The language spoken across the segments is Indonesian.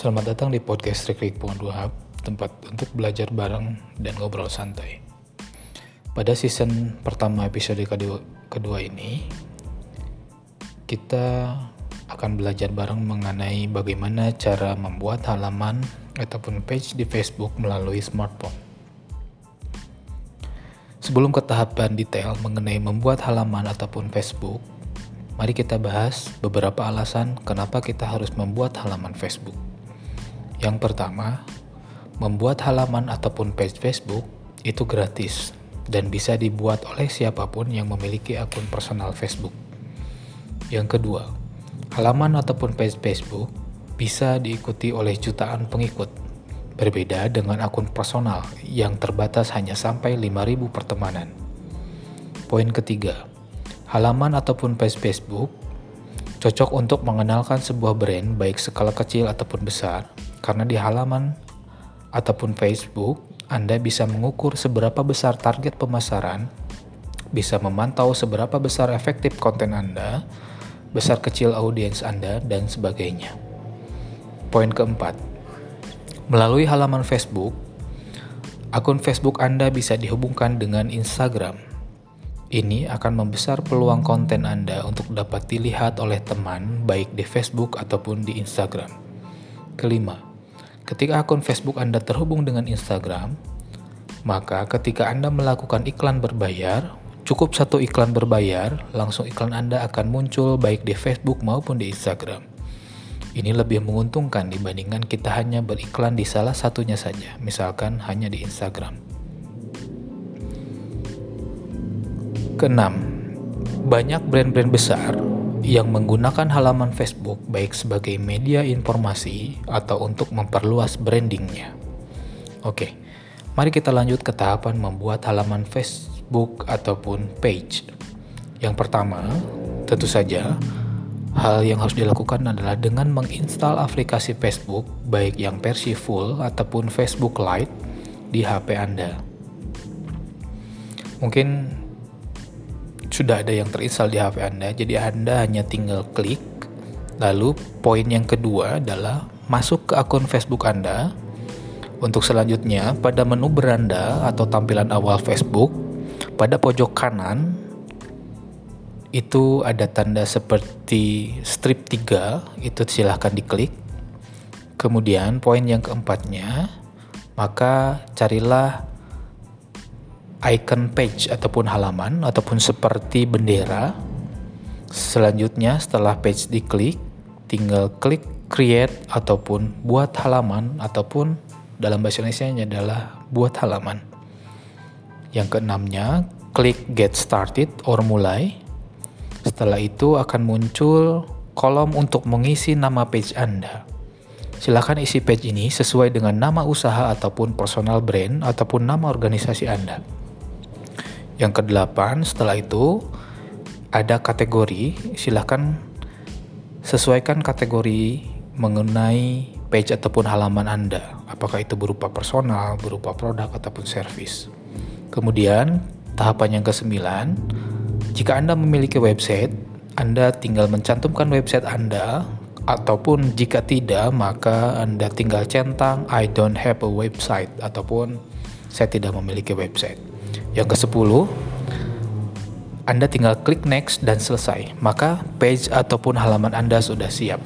Selamat datang di podcast Rikrik Pondok Hub, tempat untuk belajar bareng dan ngobrol santai. Pada season pertama episode kedua, kedua ini, kita akan belajar bareng mengenai bagaimana cara membuat halaman ataupun page di Facebook melalui smartphone. Sebelum ke tahapan detail mengenai membuat halaman ataupun Facebook, mari kita bahas beberapa alasan kenapa kita harus membuat halaman Facebook. Yang pertama, membuat halaman ataupun page Facebook itu gratis dan bisa dibuat oleh siapa pun yang memiliki akun personal Facebook. Yang kedua, halaman ataupun page Facebook bisa diikuti oleh jutaan pengikut. Berbeda dengan akun personal yang terbatas hanya sampai 5000 pertemanan. Poin ketiga, halaman ataupun page Facebook cocok untuk mengenalkan sebuah brand baik skala kecil ataupun besar karena di halaman ataupun Facebook, Anda bisa mengukur seberapa besar target pemasaran, bisa memantau seberapa besar efektif konten Anda, besar kecil audiens Anda, dan sebagainya. Poin keempat, melalui halaman Facebook, akun Facebook Anda bisa dihubungkan dengan Instagram. Ini akan membesar peluang konten Anda untuk dapat dilihat oleh teman, baik di Facebook ataupun di Instagram. Kelima, Ketika akun Facebook Anda terhubung dengan Instagram, maka ketika Anda melakukan iklan berbayar, cukup satu iklan berbayar, langsung iklan Anda akan muncul baik di Facebook maupun di Instagram. Ini lebih menguntungkan dibandingkan kita hanya beriklan di salah satunya saja, misalkan hanya di Instagram. Keenam, banyak brand-brand besar yang menggunakan halaman Facebook baik sebagai media informasi atau untuk memperluas brandingnya. Oke, mari kita lanjut ke tahapan membuat halaman Facebook ataupun page. Yang pertama, tentu saja, hal yang harus dilakukan adalah dengan menginstal aplikasi Facebook baik yang versi full ataupun Facebook Lite di HP Anda. Mungkin sudah ada yang terinstall di HP Anda, jadi Anda hanya tinggal klik. Lalu poin yang kedua adalah masuk ke akun Facebook Anda. Untuk selanjutnya, pada menu beranda atau tampilan awal Facebook, pada pojok kanan itu ada tanda seperti strip 3, itu silahkan diklik. Kemudian poin yang keempatnya, maka carilah icon page ataupun halaman ataupun seperti bendera. Selanjutnya setelah page diklik, tinggal klik create ataupun buat halaman ataupun dalam bahasa Indonesia adalah buat halaman. Yang keenamnya, klik get started or mulai. Setelah itu akan muncul kolom untuk mengisi nama page Anda. Silakan isi page ini sesuai dengan nama usaha ataupun personal brand ataupun nama organisasi Anda. Yang kedelapan, setelah itu ada kategori, silahkan sesuaikan kategori mengenai page ataupun halaman Anda. Apakah itu berupa personal, berupa produk, ataupun service. Kemudian, tahapan yang kesembilan, jika Anda memiliki website, Anda tinggal mencantumkan website Anda, ataupun jika tidak, maka Anda tinggal centang I don't have a website, ataupun saya tidak memiliki website. Yang ke-10, Anda tinggal klik next dan selesai. Maka page ataupun halaman Anda sudah siap.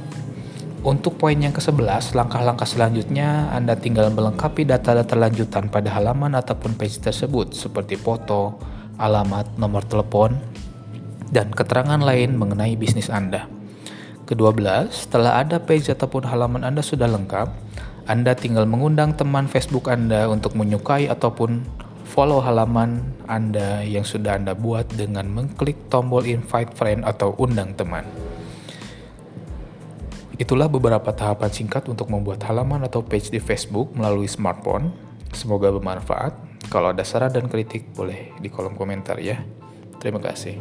Untuk poin yang ke-11, langkah-langkah selanjutnya Anda tinggal melengkapi data-data lanjutan pada halaman ataupun page tersebut seperti foto, alamat, nomor telepon, dan keterangan lain mengenai bisnis Anda. Kedua belas, setelah ada page ataupun halaman Anda sudah lengkap, Anda tinggal mengundang teman Facebook Anda untuk menyukai ataupun follow halaman Anda yang sudah Anda buat dengan mengklik tombol invite friend atau undang teman. Itulah beberapa tahapan singkat untuk membuat halaman atau page di Facebook melalui smartphone. Semoga bermanfaat. Kalau ada saran dan kritik boleh di kolom komentar ya. Terima kasih.